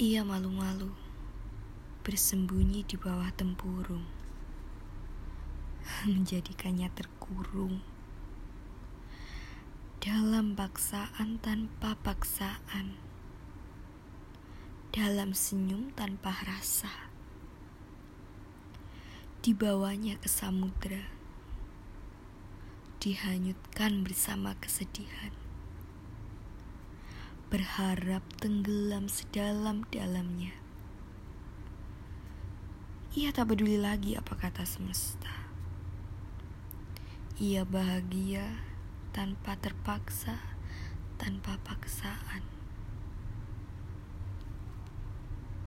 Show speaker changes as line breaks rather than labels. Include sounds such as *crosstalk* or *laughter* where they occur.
Ia malu-malu, bersembunyi di bawah tempurung, *laughs* menjadikannya terkurung dalam paksaan tanpa paksaan, dalam senyum tanpa rasa, dibawanya ke samudera, dihanyutkan bersama kesedihan berharap tenggelam sedalam-dalamnya. Ia tak peduli lagi apa kata semesta. Ia bahagia tanpa terpaksa, tanpa paksaan.